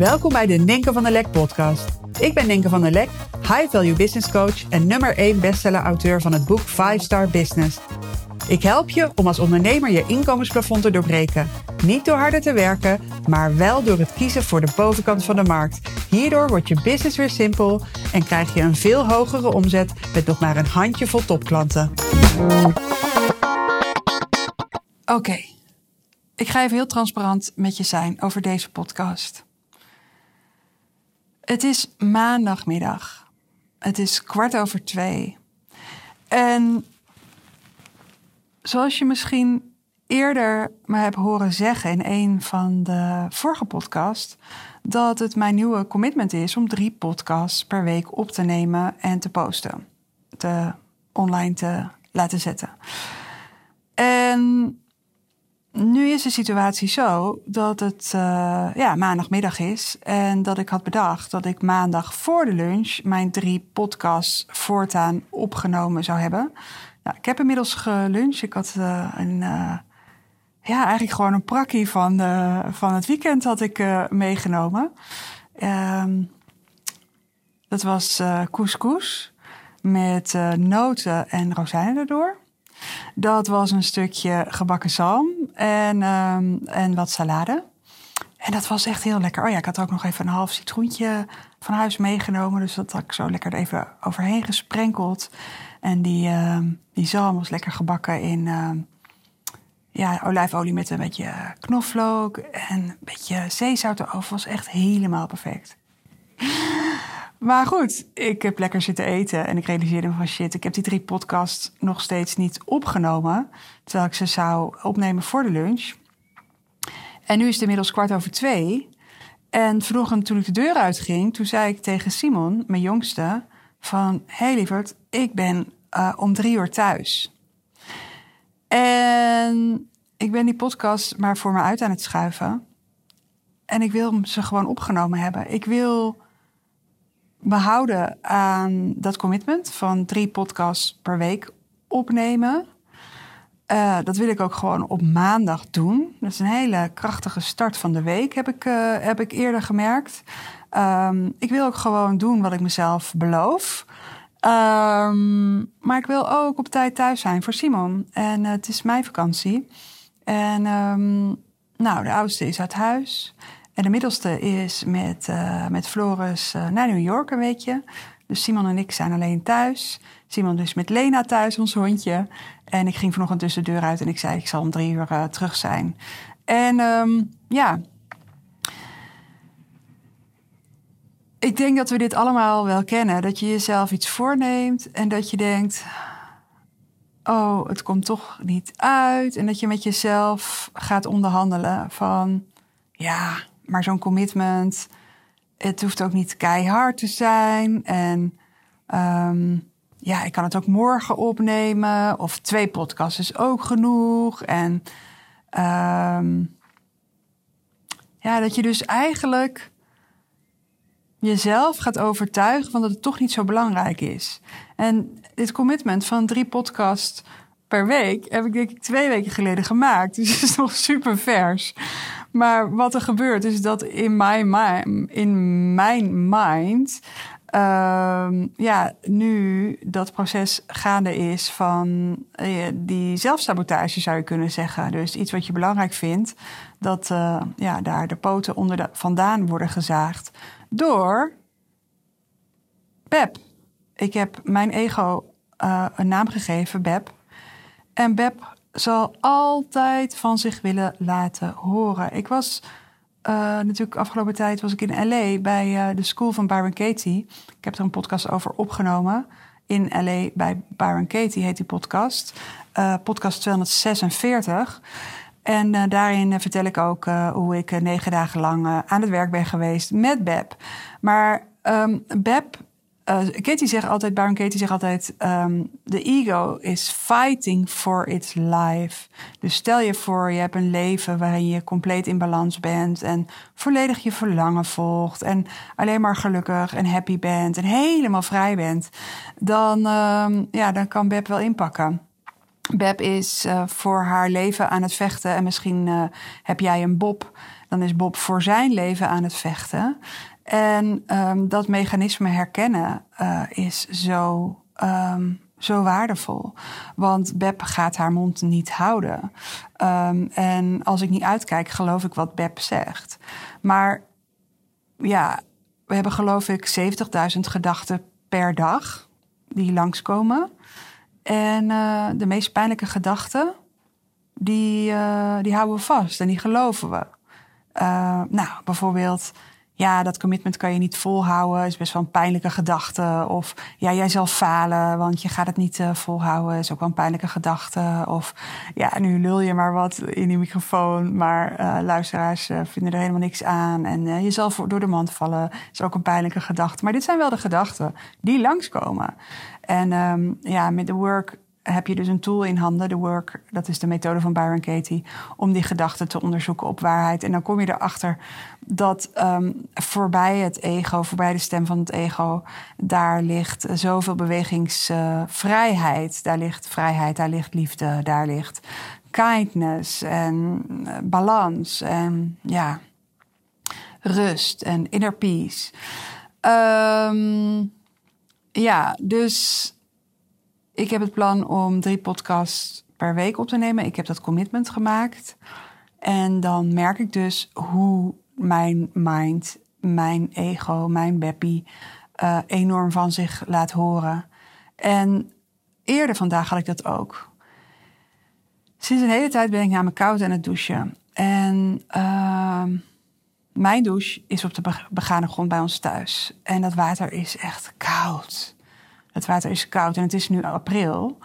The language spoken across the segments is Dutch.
Welkom bij de Ninke van der Lek podcast. Ik ben Ninke van der Lek, high value business coach en nummer 1 bestseller auteur van het boek 5 Star Business. Ik help je om als ondernemer je inkomensplafond te doorbreken. Niet door harder te werken, maar wel door het kiezen voor de bovenkant van de markt. Hierdoor wordt je business weer simpel en krijg je een veel hogere omzet met nog maar een handjevol topklanten. Oké, ik ga even heel transparant met je zijn over deze podcast. Het is maandagmiddag. Het is kwart over twee. En zoals je misschien eerder me hebt horen zeggen in een van de vorige podcasts, dat het mijn nieuwe commitment is om drie podcasts per week op te nemen en te posten. Te online te laten zetten. En nu is de situatie zo dat het uh, ja, maandagmiddag is. En dat ik had bedacht dat ik maandag voor de lunch mijn drie podcasts voortaan opgenomen zou hebben. Nou, ik heb inmiddels geluncht. Ik had uh, een, uh, ja, eigenlijk gewoon een prakkie van, van het weekend had ik meegenomen. Ehm, dat was couscous met noten en rozijnen erdoor. Dat was een stukje gebakken zalm en, um, en wat salade. En dat was echt heel lekker. Oh ja, ik had ook nog even een half citroentje van huis meegenomen. Dus dat had ik zo lekker er even overheen gesprenkeld. En die, uh, die zalm was lekker gebakken in uh, ja, olijfolie met een beetje knoflook en een beetje zeezout erover. Was echt helemaal perfect. Maar goed, ik heb lekker zitten eten en ik realiseerde me van shit, ik heb die drie podcasts nog steeds niet opgenomen. Terwijl ik ze zou opnemen voor de lunch. En nu is het inmiddels kwart over twee. En vanochtend toen ik de deur uitging, toen zei ik tegen Simon, mijn jongste, van... Hey lieverd, ik ben uh, om drie uur thuis. En ik ben die podcast maar voor me uit aan het schuiven. En ik wil ze gewoon opgenomen hebben. Ik wil behouden aan dat commitment van drie podcasts per week opnemen. Uh, dat wil ik ook gewoon op maandag doen. Dat is een hele krachtige start van de week, heb ik, uh, heb ik eerder gemerkt. Um, ik wil ook gewoon doen wat ik mezelf beloof. Um, maar ik wil ook op tijd thuis zijn voor Simon. En uh, het is mijn vakantie. En um, nou, de oudste is uit huis. En de middelste is met, uh, met Floris uh, naar New York een weekje. Dus Simon en ik zijn alleen thuis. Simon dus met Lena thuis, ons hondje. En ik ging vanochtend tussen de deur uit en ik zei... ik zal om drie uur uh, terug zijn. En um, ja... Ik denk dat we dit allemaal wel kennen. Dat je jezelf iets voorneemt en dat je denkt... oh, het komt toch niet uit. En dat je met jezelf gaat onderhandelen van... ja, maar zo'n commitment, het hoeft ook niet keihard te zijn. En um, ja, ik kan het ook morgen opnemen. Of twee podcasts is ook genoeg. En um, ja, dat je dus eigenlijk jezelf gaat overtuigen van dat het toch niet zo belangrijk is. En dit commitment van drie podcasts per week heb ik denk ik twee weken geleden gemaakt. Dus het is nog super vers. Maar wat er gebeurt is dat in mijn, mind, in mijn mind uh, ja, nu dat proces gaande is van uh, die zelfsabotage zou je kunnen zeggen. Dus iets wat je belangrijk vindt, dat uh, ja, daar de poten onder de, vandaan worden gezaagd door Beb. Ik heb mijn ego uh, een naam gegeven, Beb. En Beb zal altijd van zich willen laten horen. Ik was uh, natuurlijk afgelopen tijd was ik in LA bij uh, de school van Byron Katie. Ik heb er een podcast over opgenomen. In LA bij Byron Katie heet die podcast. Uh, podcast 246. En daarin vertel ik ook hoe ik negen dagen lang aan het werk ben geweest met Beb. Maar um, Beb uh, Katie zegt altijd, Baron Katie zegt altijd, um, the ego is fighting for its life. Dus stel je voor, je hebt een leven waarin je compleet in balans bent en volledig je verlangen volgt en alleen maar gelukkig en happy bent en helemaal vrij bent. Dan, um, ja, dan kan Beb wel inpakken. Beb is uh, voor haar leven aan het vechten. En misschien uh, heb jij een Bob. Dan is Bob voor zijn leven aan het vechten. En um, dat mechanisme herkennen uh, is zo, um, zo waardevol. Want Beb gaat haar mond niet houden. Um, en als ik niet uitkijk, geloof ik wat Beb zegt. Maar ja, we hebben geloof ik 70.000 gedachten per dag die langskomen. En uh, de meest pijnlijke gedachten, die, uh, die houden we vast en die geloven we. Nou, bijvoorbeeld, ja, dat commitment kan je niet volhouden, is best wel een pijnlijke gedachte. Of ja, jij zal falen, want je gaat het niet volhouden, is ook wel een pijnlijke gedachte. Of ja, nu lul je maar wat in die microfoon, maar luisteraars vinden er helemaal niks aan. En je zal door de mand vallen, is ook een pijnlijke gedachte. Maar dit zijn wel de gedachten die langskomen. En um, ja, met de work heb je dus een tool in handen, de work, dat is de methode van Byron Katie, om die gedachten te onderzoeken op waarheid. En dan kom je erachter dat um, voorbij het ego, voorbij de stem van het ego, daar ligt zoveel bewegingsvrijheid. Daar ligt vrijheid, daar ligt liefde, daar ligt kindness en uh, balans en ja, rust en inner peace. Um, ja, dus ik heb het plan om drie podcasts per week op te nemen. Ik heb dat commitment gemaakt. En dan merk ik dus hoe mijn mind, mijn ego, mijn beppie uh, enorm van zich laat horen. En eerder vandaag had ik dat ook. Sinds een hele tijd ben ik namelijk koud aan het douchen. En uh, mijn douche is op de begane grond bij ons thuis. En dat water is echt koud. Het water is koud en het is nu april.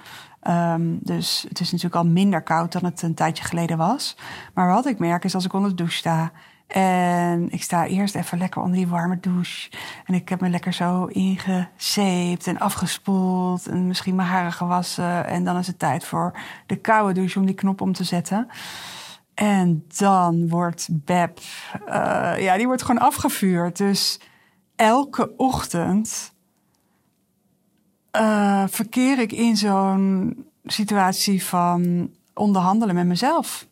Um, dus het is natuurlijk al minder koud dan het een tijdje geleden was. Maar wat ik merk is als ik onder de douche sta. En ik sta eerst even lekker onder die warme douche. En ik heb me lekker zo ingezeept en afgespoeld. En misschien mijn haren gewassen. En dan is het tijd voor de koude douche om die knop om te zetten. En dan wordt Beb, uh, ja, die wordt gewoon afgevuurd. Dus elke ochtend uh, verkeer ik in zo'n situatie van onderhandelen met mezelf.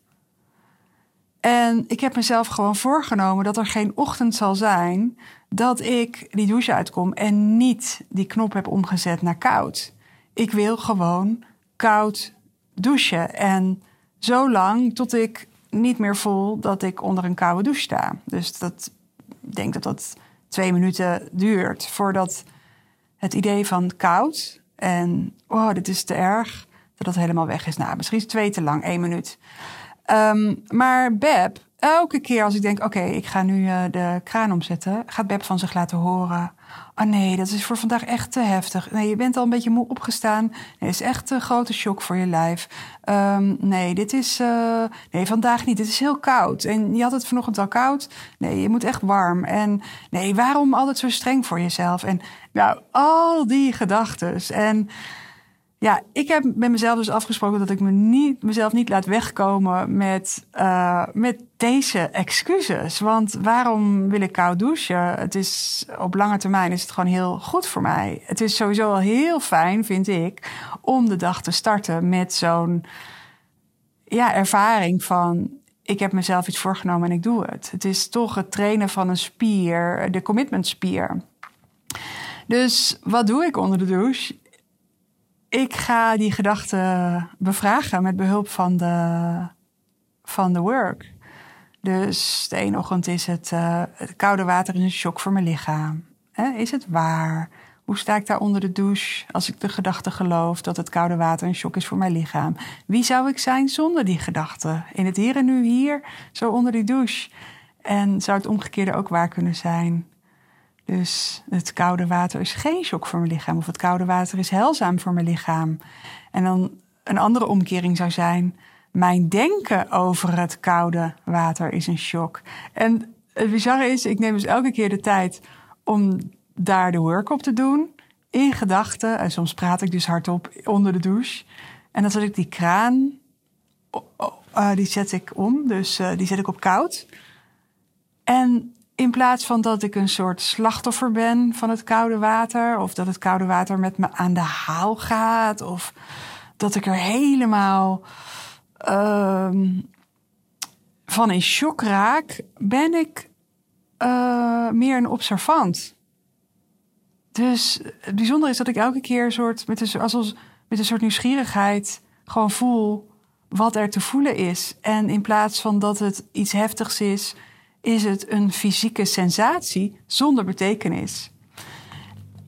En ik heb mezelf gewoon voorgenomen dat er geen ochtend zal zijn dat ik die douche uitkom en niet die knop heb omgezet naar koud. Ik wil gewoon koud douchen. En zo lang tot ik niet meer voel dat ik onder een koude douche sta. Dus dat, ik denk dat dat twee minuten duurt voordat het idee van koud en oh, dit is te erg, dat dat helemaal weg is. Nou, misschien is twee te lang, één minuut. Um, maar Beb, elke keer als ik denk, oké, ik ga nu uh, de kraan omzetten, gaat Beb van zich laten horen. Oh nee, dat is voor vandaag echt te heftig. Nee, je bent al een beetje moe opgestaan. Nee, is echt een grote shock voor je lijf. Um, nee, dit is. Uh, nee, vandaag niet. Het is heel koud. En je had het vanochtend al koud. Nee, je moet echt warm. En nee, waarom altijd zo streng voor jezelf? En nou, al die gedachten. En ja, ik heb met mezelf dus afgesproken dat ik me niet, mezelf niet laat wegkomen met, uh, met deze excuses. Want waarom wil ik koud douchen? Het is op lange termijn is het gewoon heel goed voor mij. Het is sowieso al heel fijn, vind ik, om de dag te starten met zo'n ja, ervaring van ik heb mezelf iets voorgenomen en ik doe het. Het is toch het trainen van een spier, de commitment spier. Dus wat doe ik onder de douche? ik ga die gedachten bevragen met behulp van de, van de work. Dus de ene ochtend is het, uh, het koude water is een shock voor mijn lichaam. is het waar? Hoe sta ik daar onder de douche als ik de gedachte geloof dat het koude water een shock is voor mijn lichaam? Wie zou ik zijn zonder die gedachte? In het hier en nu hier, zo onder die douche. En zou het omgekeerde ook waar kunnen zijn? Dus het koude water is geen shock voor mijn lichaam. Of het koude water is heilzaam voor mijn lichaam. En dan een andere omkering zou zijn. Mijn denken over het koude water is een shock. En het bizarre is, ik neem dus elke keer de tijd om daar de work op te doen. In gedachten. En soms praat ik dus hardop onder de douche. En dan zet ik die kraan. Uh, die zet ik om. Dus uh, die zet ik op koud. En in plaats van dat ik een soort slachtoffer ben van het koude water, of dat het koude water met me aan de haal gaat, of dat ik er helemaal ehm, van in shock raak, ben ik uh, meer een observant. Dus het bijzondere is dat ik elke keer soort met een, met een soort nieuwsgierigheid gewoon voel wat er te voelen is. En in plaats van dat het iets heftigs is, is het een fysieke sensatie zonder betekenis.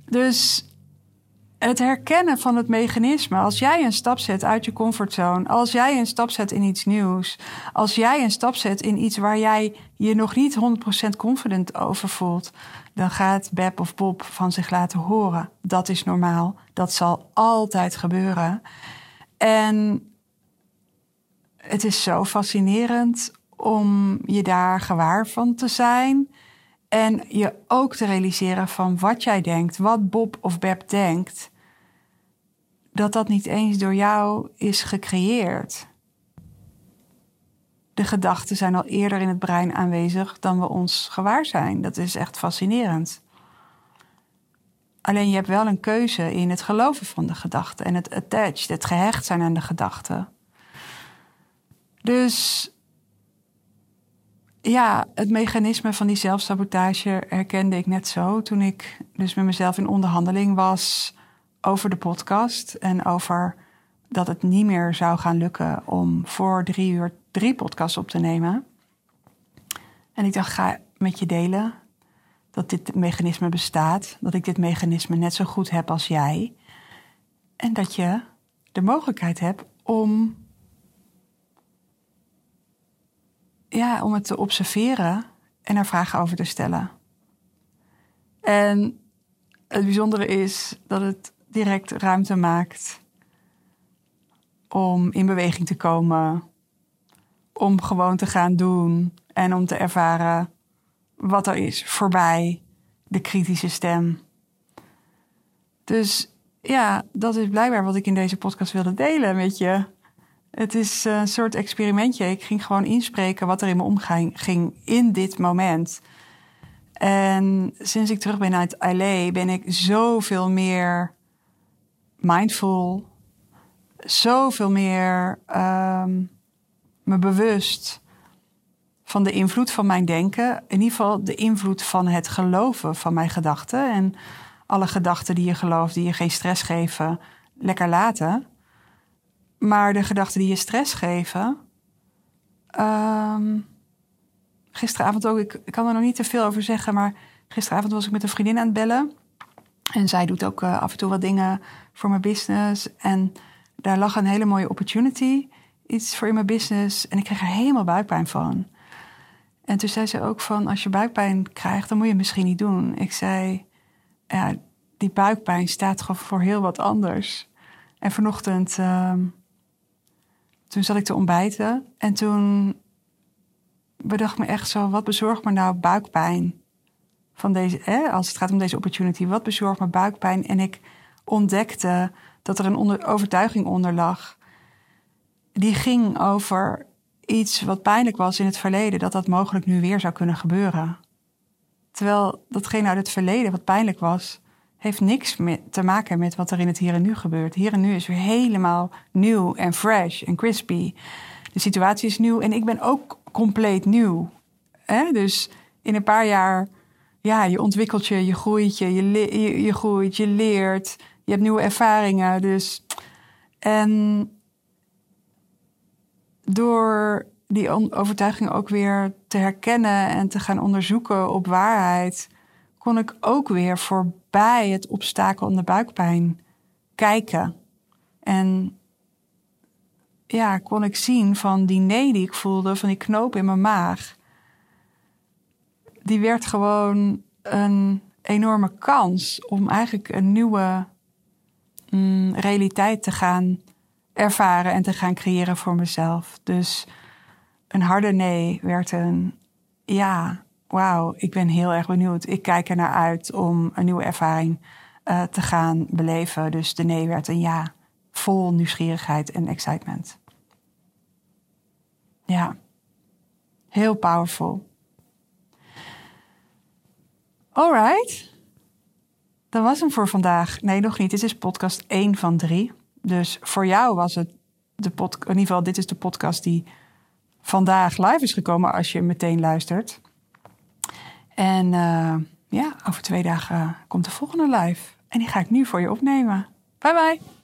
Dus het herkennen van het mechanisme. Als jij een stap zet uit je comfortzone, als jij een stap zet in iets nieuws, als jij een stap zet in iets waar jij je nog niet 100% confident over voelt, dan gaat Beb of Bob van zich laten horen. Dat is normaal. Dat zal altijd gebeuren. En het is zo fascinerend om je daar gewaar van te zijn. En je ook te realiseren van wat jij denkt, wat Bob of Beb denkt, dat dat niet eens door jou is gecreëerd. De gedachten zijn al eerder in het brein aanwezig dan we ons gewaar zijn. Dat is echt fascinerend. Alleen je hebt wel een keuze in het geloven van de gedachte en het attached, het gehecht zijn aan de gedachte. Dus ja, het mechanisme van die zelfsabotage herkende ik net zo toen ik dus met mezelf in onderhandeling was over de podcast en over dat het niet meer zou gaan lukken om voor drie uur drie podcasts op te nemen. En ik dacht, ga met je delen dat dit mechanisme bestaat, dat ik dit mechanisme net zo goed heb als jij. En dat je de mogelijkheid hebt om ja, om het te observeren en er vragen over te stellen. En het bijzondere is dat het direct ruimte maakt om in beweging te komen, om gewoon te gaan doen en om te ervaren wat er is voorbij de kritische stem. Dus ja, dat is blijkbaar wat ik in deze podcast wilde delen met je. Het is een soort experimentje. Ik ging gewoon inspreken wat er in me omging ging in dit moment. En sinds ik terug ben uit LA ben ik zoveel meer mindful, zoveel meer um, me bewust van de invloed van mijn denken. In ieder geval de invloed van het geloven van mijn gedachten. En alle gedachten die je gelooft, die je geen stress geven, lekker laten. Maar de gedachten die je stress geven. Um, gisteravond ook, ik, kan er nog niet te veel over zeggen, maar gisteravond was ik met een vriendin aan het bellen. En zij doet ook uh, af en toe wat dingen voor mijn business. En daar lag een hele mooie opportunity, iets voor in mijn business. En ik kreeg er helemaal buikpijn van. En toen zei ze ook van, als je buikpijn krijgt, dan moet je het misschien niet doen. Ik zei, ja, die buikpijn staat gewoon voor heel wat anders. En vanochtend uh, toen zat ik te ontbijten en toen bedacht me echt zo: wat bezorgt me nou buikpijn? Van deze, als het gaat om deze opportunity, wat bezorgt me buikpijn? En ik ontdekte dat er een overtuiging onder lag. Die ging over iets wat pijnlijk was in het verleden, dat dat mogelijk nu weer zou kunnen gebeuren. Terwijl datgene uit het verleden wat pijnlijk was, heeft niks te maken met wat er in het hier en nu gebeurt. Hier en nu is weer helemaal nieuw en fresh en crispy. De situatie is nieuw en ik ben ook compleet nieuw. Dus in een paar jaar, ja, je ontwikkelt je, je groeit je, je, je, groeit, je leert, je hebt nieuwe ervaringen. Dus en door die overtuiging ook weer te herkennen en te gaan onderzoeken op waarheid, kon ik ook weer voorbij het obstakel en de buikpijn kijken. En ja, kon ik zien van die nee die ik voelde, van die knoop in mijn maag. Die werd gewoon een enorme kans om eigenlijk een nieuwe mm, realiteit te gaan ervaren en te gaan creëren voor mezelf. Dus een harde nee werd een ja, wauw, ik ben heel erg benieuwd. Ik kijk er naar uit om een nieuwe ervaring uh, te gaan beleven. Dus de nee werd een ja, vol nieuwsgierigheid en excitement. Ja, heel powerful. Alright, dat was hem voor vandaag. Nee, nog niet. Dit is podcast 1 van 3. Dus voor jou was het de podcast. In ieder geval, dit is de podcast die vandaag live is gekomen als je meteen luistert. En uh, ja, over twee dagen komt de volgende live. En die ga ik nu voor je opnemen. Bye bye.